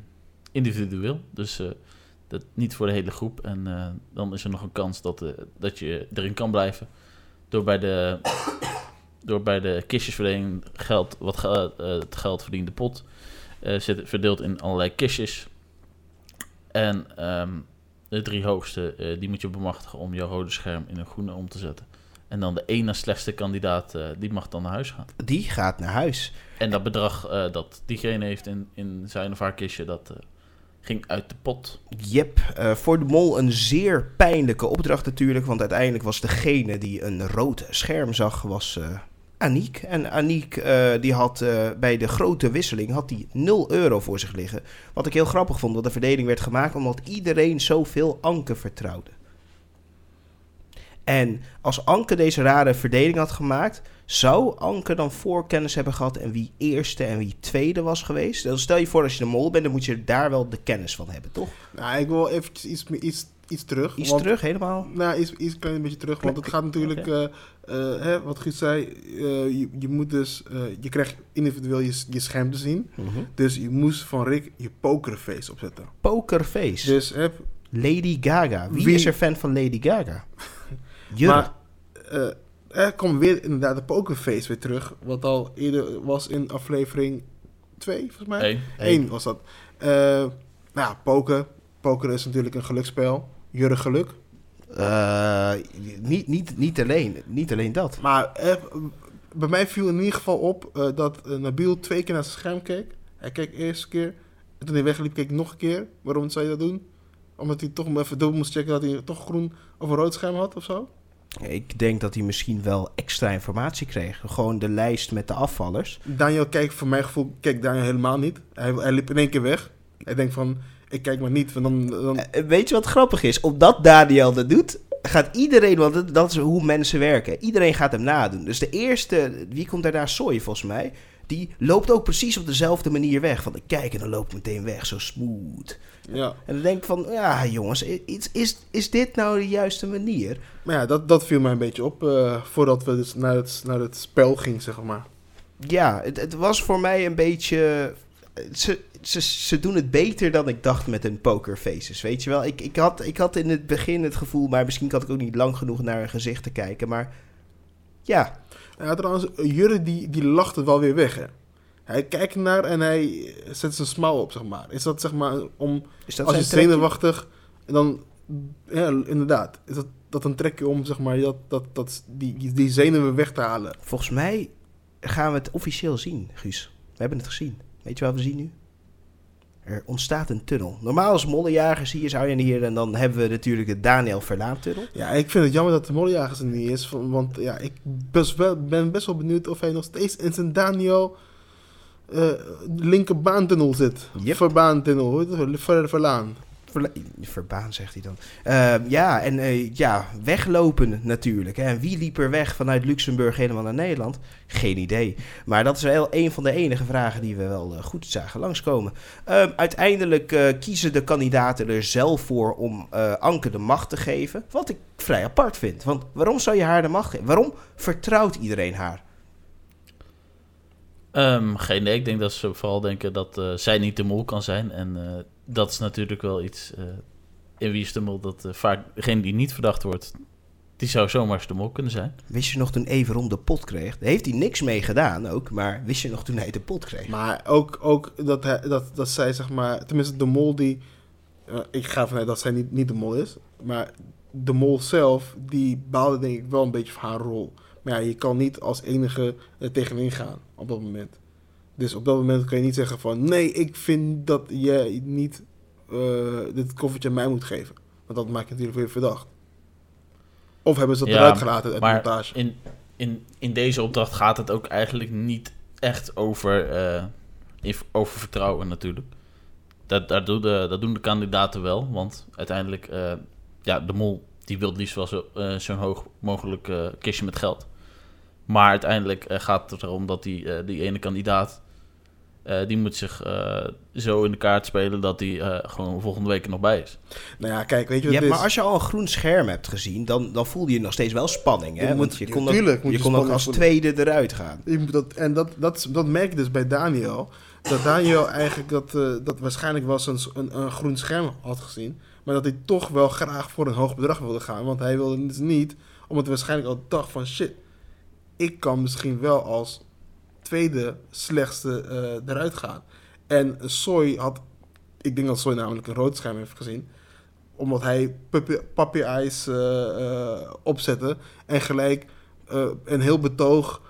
individueel. Dus eh, dat niet voor de hele groep. En eh, dan is er nog een kans dat, eh, dat je erin kan blijven. Door bij de, door bij de kistjesverdeling geld, wat eh, het geld verdiende pot eh, zit verdeeld in allerlei kistjes. En ehm, de drie hoogste, eh, die moet je bemachtigen om jouw rode scherm in een groene om te zetten. En dan de ene slechtste kandidaat, eh, die mag dan naar huis gaan. Die gaat naar huis. En dat bedrag eh, dat diegene heeft in, in zijn of haar kistje, dat ging uit de pot. Jep, eh, voor de mol een zeer pijnlijke opdracht natuurlijk. Want uiteindelijk was degene die een rood scherm zag, was Aniek. En Aniek eh, die had eh, bij de grote wisseling had die 0 euro voor zich liggen. Wat ik heel grappig vond, want de verdeling werd gemaakt omdat iedereen zoveel Anke vertrouwde. En als Anke deze rare verdeling had gemaakt, zou Anke dan voorkennis hebben gehad en wie eerste en wie tweede was geweest? Dan stel je voor als je de mol bent, dan moet je daar wel de kennis van hebben, toch? Nou, ik wil eventjes iets, iets, iets terug. Iets want- terug, helemaal. Nou, iets, iets klein beetje terug. Want het gaat natuurlijk, eh, eh, hè, wat Guus zei, eh, je, je moet dus, eh, je krijgt individueel je, je scherm te zien. Dus je moest van Rick je pokerface opzetten. Pokerface. Dus hè, Lady Gaga. Wie, Wie- is er fan van Lady Gaga? [laughs] Maar eh, er komt weer inderdaad de pokerface weer terug. Wat al eerder was in aflevering 2, volgens mij. Hey. Eén was dat. Eh, nou ja, poker. Poker is natuurlijk een geluksspel. Jurre geluk. Eh, niet, niet, niet, alleen, niet alleen dat. Maar eh, bij mij viel in ieder geval op eh, dat eh, Nabil twee keer naar zijn scherm keek. Hij keek de eerste keer. En toen hij wegliep, keek nog een keer. Waarom zou je dat doen? Omdat hij toch even dubbel moest checken dat hij toch groen of een rood scherm had of zo? Ik denk dat hij misschien wel extra informatie kreeg. Gewoon de lijst met de afvallers. Daniel kijkt, voor mijn gevoel, keek Daniel helemaal niet. Hij, hij liep in één keer weg. Hij denkt van, ik kijk maar niet. Want dan, dan, Eh, Weet je wat grappig is? Omdat Daniel dat doet, gaat iedereen, want dat- is hoe mensen werken. Iedereen gaat hem nadoen. Dus de eerste, wie komt daarna? Soy volgens mij. Die loopt ook precies op dezelfde manier weg. Van ik kijk en dan loopt meteen weg, zo smooth. ja. En dan denk ik van, ja jongens, is, is, is dit nou de juiste manier? Maar ja, dat, dat viel mij een beetje op. eh, voordat we dus naar het, naar het spel gingen, zeg maar. Ja, het, het was voor mij een beetje ze, ze, ze doen het beter dan ik dacht met hun pokerfaces. Weet je wel, ik, ik, had, ik had in het begin het gevoel, maar misschien had ik ook niet lang genoeg naar hun gezicht te kijken. Maar ja, Ja, trouwens, Jurre die, die lacht het wel weer weg, hè. Hij kijkt naar en hij zet zijn smile op, zeg maar. Is dat, zeg maar, om... is dat als je zenuwachtig... En dan... Ja, inderdaad. Is dat, dat een trekje om, zeg maar, dat, dat, dat, die, die zenuwen weg te halen? Volgens mij gaan we het officieel zien, Guus. We hebben het gezien. Weet je wat we zien nu? Er ontstaat een tunnel. Normaal als mollenjager zie je zou je hier en dan hebben we natuurlijk de Daniel Verlaan tunnel. Ja, ik vind het jammer dat de Mollejagers er niet is. Want ja, ik best wel, ben best wel benieuwd of hij nog steeds in zijn Daniel eh linkerbaantunnel zit. Yep. Verbaantunnel? Ver, verlaan. Verbaan, zegt hij dan. Ehm, ja, en eh, ja, weglopen natuurlijk. Hè. En wie liep er weg vanuit Luxemburg helemaal naar Nederland? Geen idee. Maar dat is wel een van de enige vragen die we wel eh, goed zagen langskomen. Ehm, uiteindelijk eh, kiezen de kandidaten er zelf voor om Anke de macht te geven. Wat ik vrij apart vind. Want waarom zou je haar de macht geven? Waarom vertrouwt iedereen haar? Ehm, geen idee. Ik denk dat ze vooral denken dat zij niet de mol kan zijn. En dat is natuurlijk wel iets eh, in Wie is de Mol dat eh, vaak degene die niet verdacht wordt, die zou zomaar de mol kunnen zijn. Wist je nog toen Everon de pot kreeg? Daar heeft hij niks mee gedaan ook. Maar wist je nog toen hij de pot kreeg? Maar ook, ook dat, hij, dat, dat zij, zeg maar, tenminste de mol die, eh, ik ga vanuit dat zij niet, niet de mol is, maar de mol zelf, die baalde denk ik wel een beetje van haar rol. Maar ja, je kan niet als enige er tegenin gaan op dat moment. Dus op dat moment kan je niet zeggen van, nee, ik vind dat je niet eh, dit koffertje aan mij moet geven. Want dat maakt je natuurlijk weer verdacht. Of hebben ze dat Ja, eruit gelaten uit de Maar montage? in, in, in deze opdracht gaat het ook eigenlijk niet echt over, eh, over vertrouwen natuurlijk. Dat, dat, doen de, dat doen de kandidaten wel, want uiteindelijk, eh, ja, de mol die wil het liefst wel zo, zo'n hoog mogelijk kistje met geld. Maar uiteindelijk gaat het erom dat die, die ene kandidaat, eh, die moet zich eh, zo in de kaart spelen dat die eh, gewoon volgende week er nog bij is. Nou ja, kijk, weet je Ja, wat het maar als je al een groen scherm hebt gezien, dan, dan voelde je nog steeds wel spanning. Hè? Je moet- Want je ja, kon, ook, tuurlijk moet je je kon ook als voelen. tweede eruit gaan. Je moet dat, en dat, dat, dat merk je dus bij Daniel. Dat Daniel eigenlijk dat, dat waarschijnlijk wel eens een, een, een groen scherm had gezien. Maar dat hij toch wel graag voor een hoog bedrag wilde gaan. Want hij wilde het niet, omdat hij waarschijnlijk al dacht van shit. Ik kan misschien wel als tweede slechtste eh, eruit gaan. En Soy had, ik denk dat Soy namelijk een rood scherm heeft gezien. Omdat hij puppy, puppy eyes eh, eh, opzette. En gelijk eh, een heel betoog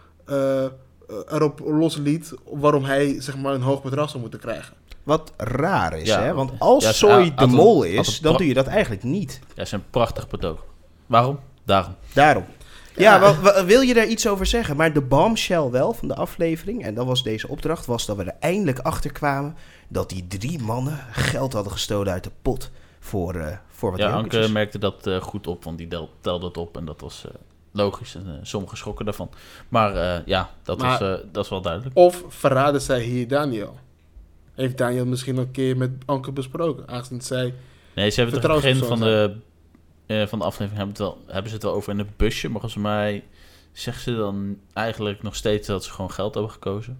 erop losliet waarom hij zeg maar een hoog bedrag zou moeten krijgen. Wat raar is, Ja. hè? Want als Ja, Soy de mol is, dan doe je dat eigenlijk niet. Ja, is een prachtig betoog. Waarom? Daarom. Daarom. Ja, Ja. wel- wel- wil je daar iets over zeggen? Maar de bombshell wel van de aflevering, en dat was deze opdracht, was dat we er eindelijk achter kwamen dat die drie mannen geld hadden gestolen uit de pot voor, eh voor wat Ja, Anke merkte dat eh, goed op, want die telde het op en dat was eh, logisch. En sommigen schrokken daarvan. Maar eh, ja, dat, Maar- was, eh, dat is wel duidelijk. Of verraden zij hier Daniel? Heeft Daniel misschien al een keer met Anke besproken? Aangezien zij... Nee, ze hebben het begin van de, eh, van de aflevering hebben, het wel, hebben ze het wel over in het busje. Maar volgens mij zeggen ze dan eigenlijk nog steeds dat ze gewoon geld hebben gekozen.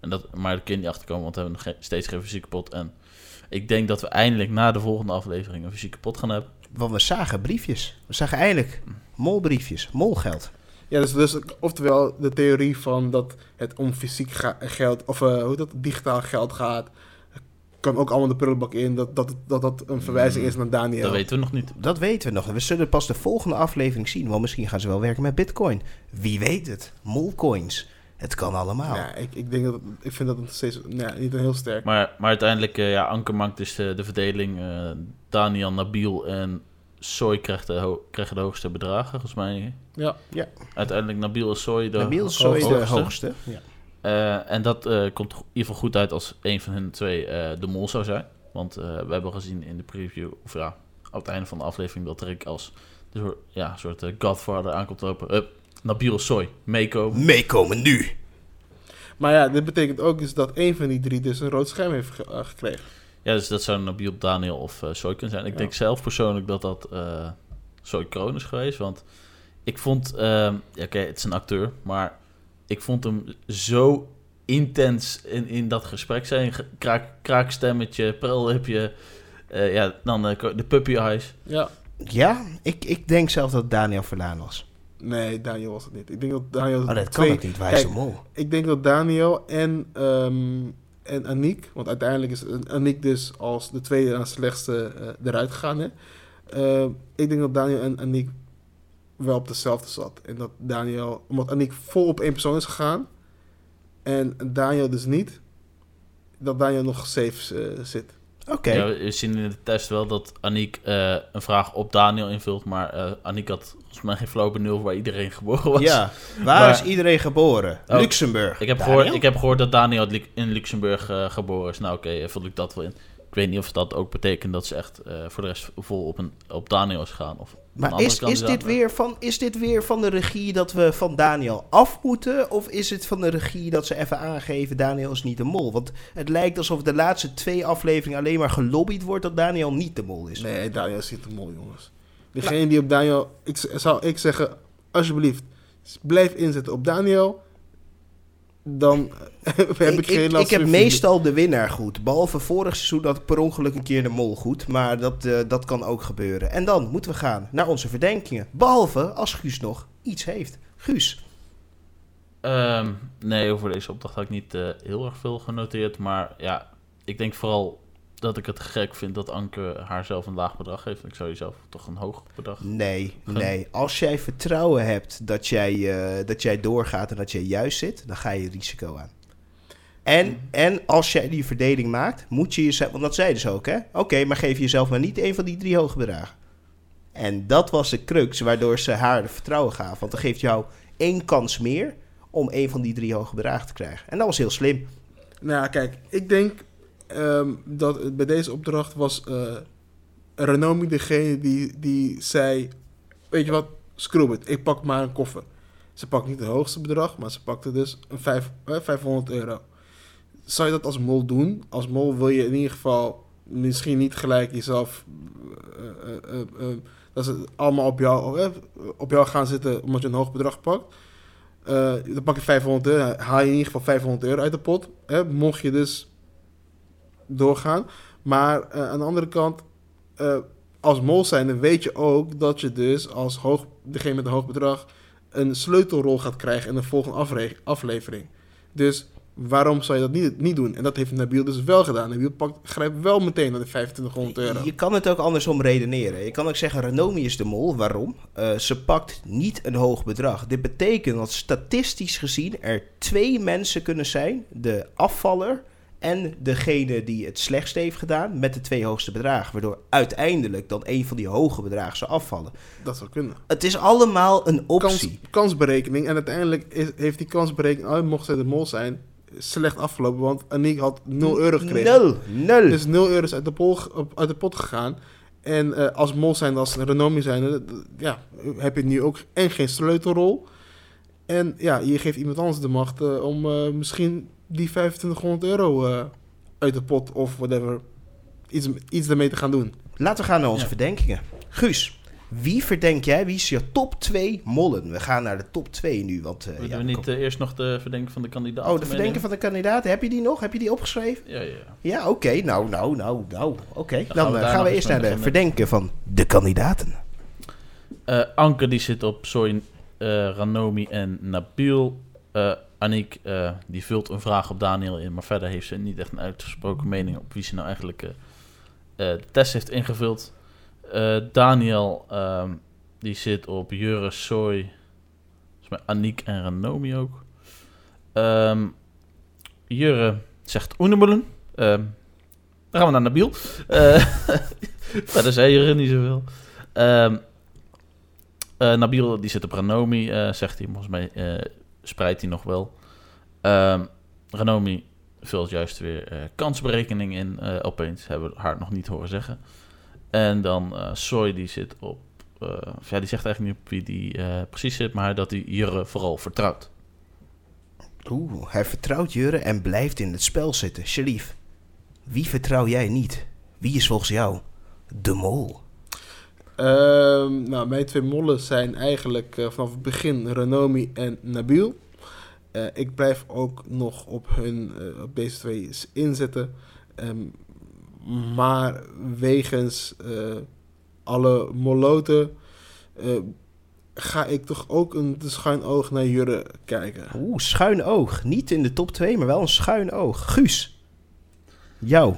En dat, maar daar kun je niet achterkomen, want we hebben nog steeds geen fysieke pot. En ik denk dat we eindelijk na de volgende aflevering een fysieke pot gaan hebben. Want we zagen briefjes. We zagen eindelijk molbriefjes, molgeld. Ja, dus, dus oftewel de theorie van dat het om fysiek ga- geld... Of eh, hoe dat digitaal geld gaat... Kan ook allemaal de prullenbak in dat dat, dat, dat een verwijzing is naar Daniel. Dat weten we nog niet. Dat weten we nog. We zullen pas de volgende aflevering zien. Want misschien gaan ze wel werken met bitcoin. Wie weet het. Molcoins. Het kan allemaal. Ja, ik, ik denk dat ik vind dat het steeds nou, niet een heel sterk. Maar, maar uiteindelijk, eh, ja, Anke maakt dus de, de verdeling. eh, Daniel, Nabil en Soy krijgt de ho- krijgen de hoogste bedragen, volgens mij. Ja, Uiteindelijk Nabil en Soy de Nabil is sowieso de hoogste. hoogste. Ja. Eh, en dat eh, komt in ieder geval goed uit als een van hun twee eh, de mol zou zijn. Want eh, we hebben gezien in de preview, of ja, op het einde van de aflevering, dat Rick als de soort, ja, soort godfather aankomt lopen. Hup, Nabil Soy, meekomen. Meekomen nu. maar ja, dit betekent ook dus dat een van die drie dus een rood scherm heeft ge- gekregen. Ja, dus dat zou Nabil, Daniel of eh Soy kunnen zijn. Ik Ja. denk zelf persoonlijk dat dat eh Soy Kroon is geweest. Want ik vond, ehm, ja, oké, het is een acteur, maar ik vond hem zo intens in, in dat gesprek zijn. Kraak, kraakstemmetje, prellipje. eh, ja, dan eh, de puppy eyes. Ja. Ja, ik, ik denk zelf dat Daniel Verlaan was. Nee, Daniel was het niet. Ik denk dat Daniel... Oh, dat kan ook niet. Wij is de Kijk, mol. Ik denk dat Daniel en, ehm en Aniek, want uiteindelijk is Aniek dus als de tweede en slechtste eh, eruit gegaan. Hè? Eh, ik denk dat Daniel en Aniek wel op dezelfde zat. En dat Daniel, omdat Aniek vol op één persoon is gegaan en Daniel dus niet, dat Daniel nog safe eh, zit. Oké. Ja, we zien in de test wel dat Aniek eh, een vraag op Daniel invult. Maar eh Aniek had volgens mij geen flauw benul waar iedereen geboren was. Ja, waar Maar- is iedereen geboren? Oh, Luxemburg. Ik heb, Daniel? gehoord, ik heb gehoord dat Daniel in Luxemburg eh, geboren is. Nou oké, eh, vul ik dat wel in. Ik weet niet of dat ook betekent dat ze echt eh, voor de rest vol op, een, op Daniel is gaan. Of Maar andere is, is, dit weer van, is dit weer van de regie dat we van Daniel af moeten? Of is het van de regie dat ze even aangeven, Daniel is niet de mol? Want het lijkt alsof de laatste twee afleveringen alleen maar gelobbyd wordt dat Daniel niet de mol is. Nee, Daniel is niet te mol, jongens. Degene die op Daniel, ik, zou ik zeggen, alsjeblieft, blijf inzetten op Daniel. Dan [laughs] heb ik, ik, geen last ik heb meestal de winnaar goed. Behalve vorig seizoen had ik per ongeluk een keer de mol goed. Maar dat, eh, dat kan ook gebeuren. En dan moeten we gaan naar onze verdenkingen. Behalve als Guus nog iets heeft. Guus. Ehm, nee, over deze opdracht had ik niet eh, heel erg veel genoteerd. Maar ja, ik denk vooral dat ik het gek vind dat Anke haar zelf een laag bedrag geeft. Ik zou jezelf toch een hoog bedrag... Nee, nee. Als jij vertrouwen hebt dat jij, eh, dat jij doorgaat en dat jij juist zit, dan ga je risico aan. En, en als jij die verdeling maakt, moet je jezelf... Want dat zeiden ze ook, hè? Oké, maar geef jezelf maar niet een van die drie hoge bedragen. En dat was de crux waardoor ze haar de vertrouwen gaven. Want dan geeft jou één kans meer om een van die drie hoge bedragen te krijgen. En dat was heel slim. Nou ja, kijk, ik denk ehm, dat bij deze opdracht was eh Renomi degene die, die zei, weet je wat, screw it, ik pak maar een koffer. Ze pakt niet het hoogste bedrag, maar ze pakte dus een vijf, eh, 500 euro. Zou je dat als mol doen? Als mol wil je in ieder geval misschien niet gelijk jezelf... eh, eh, dat ze allemaal op jou, op jou gaan zitten omdat je een hoog bedrag pakt. Dan pak je 500 euro, haal je in ieder geval 500 euro uit de pot. Hè, mocht je dus doorgaan. Maar eh, aan de andere kant, eh, als mol zijnde weet je ook dat je dus als hoog, degene met een hoog bedrag een sleutelrol gaat krijgen in de volgende aflevering. Dus waarom zou je dat niet, niet doen? En dat heeft Nabil dus wel gedaan. Nabil pakt, grijpt wel meteen naar de 2500 euro. Je kan het ook andersom redeneren. Je kan ook zeggen, Renomi is de mol. Waarom? Eh, ze pakt niet een hoog bedrag. Dit betekent dat statistisch gezien er twee mensen kunnen zijn. De afvaller en degene die het slechtst heeft gedaan met de twee hoogste bedragen. Waardoor uiteindelijk dan een van die hoge bedragen zou afvallen. Dat zou kunnen. Het is allemaal een Kans, optie. kansberekening. En uiteindelijk is, heeft die kansberekening, oh, mocht zij de mol zijn, slecht afgelopen. Want Aniek had 0 euro gekregen. Nul. Nul. Dus 0 euro is uit de, pol, uit de pot gegaan. En eh, als mol zijn, als Renomi zijn, ja, heb je nu ook en geen sleutelrol. En ja, je geeft iemand anders de macht eh, om eh, misschien die 2500 euro eh, uit de pot of whatever, iets, iets ermee te gaan doen. Laten we gaan naar onze Ja. verdenkingen. Guus, wie verdenk jij? Wie is je top 2 mollen? We gaan naar de top 2 nu. Want, eh, Willen ja, we niet kom- eh, eerst nog de verdenking van de kandidaat? oh, de verdenking van de kandidaten. Heb je die nog? Heb je die opgeschreven? Ja, ja. Ja, oké. Nou, nou, nou, nou. Oké. Dan, gaan we gaan eerst naar de verdenken van de kandidaten. Eh, Anke die zit op eh, Ranomi en Nabil. Aniek eh, die vult een vraag op Daniel in, maar verder heeft ze niet echt een uitgesproken mening op wie ze nou eigenlijk eh, eh, de test heeft ingevuld. Daniel ehm, die zit op Jurre, Soy, Aniek en Ranomi ook. Ehm Jurre zegt Oenemoelen. Ehm dan gaan we naar Nabil. [laughs] Verder zei Jurre niet zoveel. Eh, Nabil die zit op Ranomi, zegt hij. Volgens mij spreidt hij nog wel. Ehm Ranomi vult juist weer eh, kansberekening in. eh, opeens hebben we haar nog niet horen zeggen. En dan eh Soy die zit op... ja, die zegt eigenlijk niet op wie die precies zit, maar dat hij Jurre vooral vertrouwt. Oeh, hij vertrouwt Jurre en blijft in het spel zitten. Sharif, wie vertrouw jij niet? Wie is volgens jou de mol? Ehm, nou, mijn twee mollen zijn eigenlijk eh, vanaf het begin Renomi en Nabil. Eh, ik blijf ook nog op, hun, eh, op deze twee inzetten. Ehm, maar wegens alle moloten ga ik toch ook een schuin oog naar Jurre kijken. Oeh, schuin oog. Niet in de top 2, maar wel een schuin oog. Guus. Jou.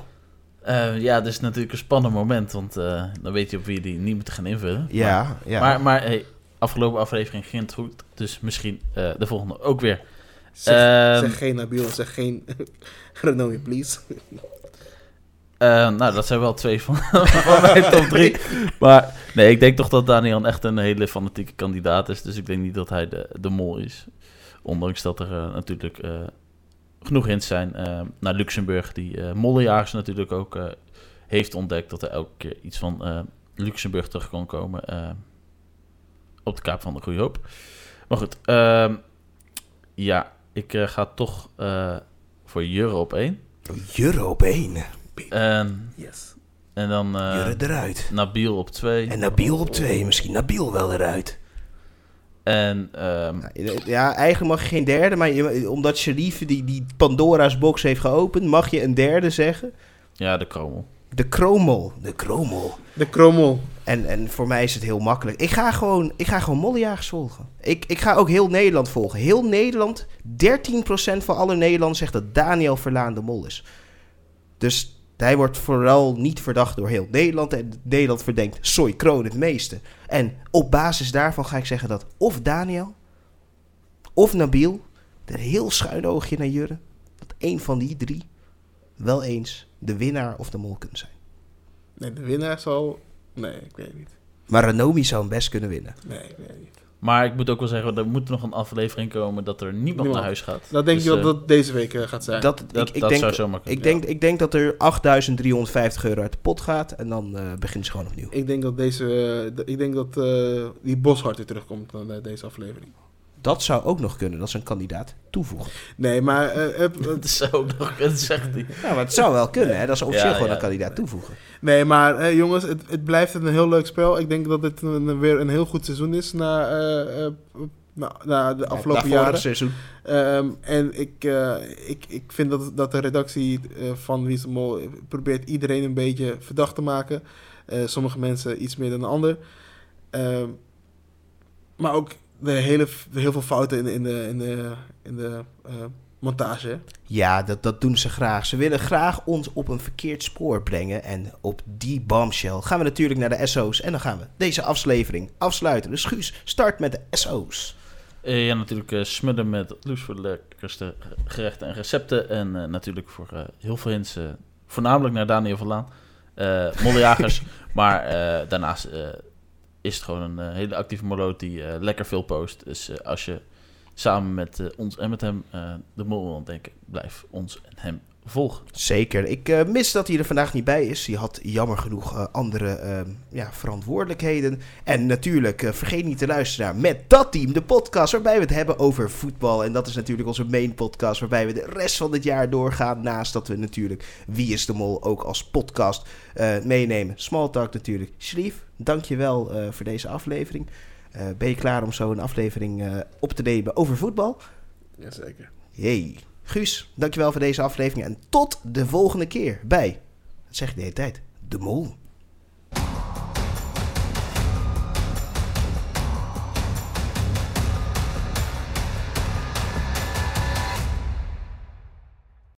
Eh, ja, het is natuurlijk een spannend moment, want eh, dan weet je op wie je die niet moet gaan invullen. Ja, ja. Maar, maar hey, afgelopen aflevering ging het goed, dus misschien eh, de volgende ook weer. Zeg, Ehm, zeg geen Nabil, zeg geen [laughs] Renomi, please. Eh, nou, dat zijn wel twee van, [laughs] van mijn top drie. Maar nee, ik denk toch dat Daniel echt een hele fanatieke kandidaat is. Dus ik denk niet dat hij de, de mol is. Ondanks dat er natuurlijk eh, genoeg hints zijn eh, naar Luxemburg. Die eh mollejagers natuurlijk ook eh, heeft ontdekt dat er elke keer iets van eh, Luxemburg terug kan komen. eh, op de Kaap van de Goede Hoop. Maar goed, ehm, ja, ik ga toch eh, voor Jurre op één. Jurre op één. En, Yes. en dan eh, Jurre eruit. Nabil op twee. En Nabil op twee. Misschien Nabil wel eruit. En ehm, Ja, eigenlijk mag je geen derde, maar je- omdat Sharif die, die Pandora's box heeft geopend, mag je een derde zeggen. ja, de kromel. De Kromel. De Kromel. De krommel. En, en voor mij is het heel makkelijk. Ik ga gewoon, ik ga gewoon mollejagers volgen. Ik, ik ga ook heel Nederland volgen. Heel Nederland, 13% van alle Nederlanders zegt dat Daniel Verlaan de mol is. Dus hij wordt vooral niet verdacht door heel Nederland. En Nederland verdenkt Soy Kroon het meeste. En op basis daarvan ga ik zeggen dat of Daniel of Nabil, een heel schuin oogje naar Jurre, dat één van die drie wel eens de winnaar of de mol kunnen zijn. Nee, de winnaar zal... Nee, ik weet niet. Maar Renomi zou hem best kunnen winnen. Nee, ik weet niet. Maar ik moet ook wel zeggen, er moet nog een aflevering komen dat er niemand, Niemand. naar huis gaat. Dat denk Dus, je dat eh, dat deze week eh, gaat zijn. Dat, dat, ik, ik, dat denk, zou zomaar kunnen. ik, denk, ik denk dat er 8.350 euro uit de pot gaat en dan eh beginnen ze gewoon opnieuw. Ik denk dat deze... de- ik denk dat eh, die Boshart weer terugkomt dan deze aflevering. Dat zou ook nog kunnen, dat is een kandidaat toevoegen. Nee, maar... eh, eh, [laughs] Dat is zo nog kunnen zegt hij. Ja, maar het zou wel kunnen, hè? dat is op Ja, zich gewoon ja. een kandidaat toevoegen. nee, maar eh, jongens, het, het blijft een heel leuk spel. Ik denk dat dit een- weer een heel goed seizoen is na, na, na de afgelopen vorig jaren. seizoen. Ehm, en ik, eh, ik, ik vind dat, dat de redactie eh, van Wie probeert iedereen een beetje verdacht te maken. Eh, sommige mensen iets meer dan de ander. Ehm, maar ook de hele, de heel veel fouten in de, in de, in de, in de eh, montage. Ja, dat, dat doen ze graag. Ze willen graag ons op een verkeerd spoor brengen. En op die bombshell gaan we natuurlijk naar de SO's. En dan gaan we deze aflevering afsluiten. Dus Guus, start met de SO's. Eh, ja, natuurlijk eh, smullen met Loes voor de lekkerste gerechten en recepten. En eh, natuurlijk voor eh, heel veel hints, voornamelijk naar Daniel van Laan. Eh mollejagers. [laughs] maar eh, daarnaast eh, is het gewoon een eh, hele actieve moloot die eh, lekker veel post. Dus eh, als je samen met ons en met hem de mol wil ontdekken, blijf ons en hem volgen. Zeker. Ik eh, mis dat hij er vandaag niet bij is. Hij had jammer genoeg eh, andere eh, ja, verantwoordelijkheden. En natuurlijk, eh, vergeet niet te luisteren naar Met Dat Team, de podcast waarbij we het hebben over voetbal. En dat is natuurlijk onze main podcast waarbij we de rest van het jaar doorgaan. Naast dat we natuurlijk Wie is de Mol ook als podcast eh, meenemen. Small Talk natuurlijk. Shrif, dankjewel eh voor deze aflevering. Eh, ben je klaar om zo een aflevering eh, op te nemen over voetbal? Jazeker. Jee. Guus, dankjewel voor deze aflevering. En tot de volgende keer bij, dat zeg ik de hele tijd, De Mol.